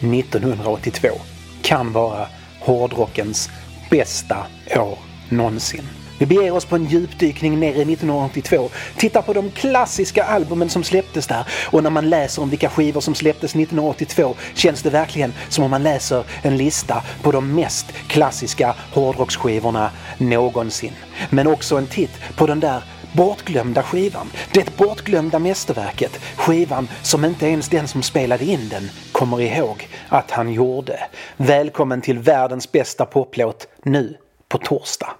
1982 kan vara hårdrockens bästa år någonsin. Vi beger oss på en djupdykning ner i 1982, tittar på de klassiska albumen som släpptes där och när man läser om vilka skivor som släpptes 1982 känns det verkligen som om man läser en lista på de mest klassiska hårdrocksskivorna någonsin. Men också en titt på den där bortglömda skivan. Det bortglömda mästerverket. Skivan som inte ens den som spelade in den kommer ihåg att han gjorde. Välkommen till världens bästa poplåt nu på torsdag.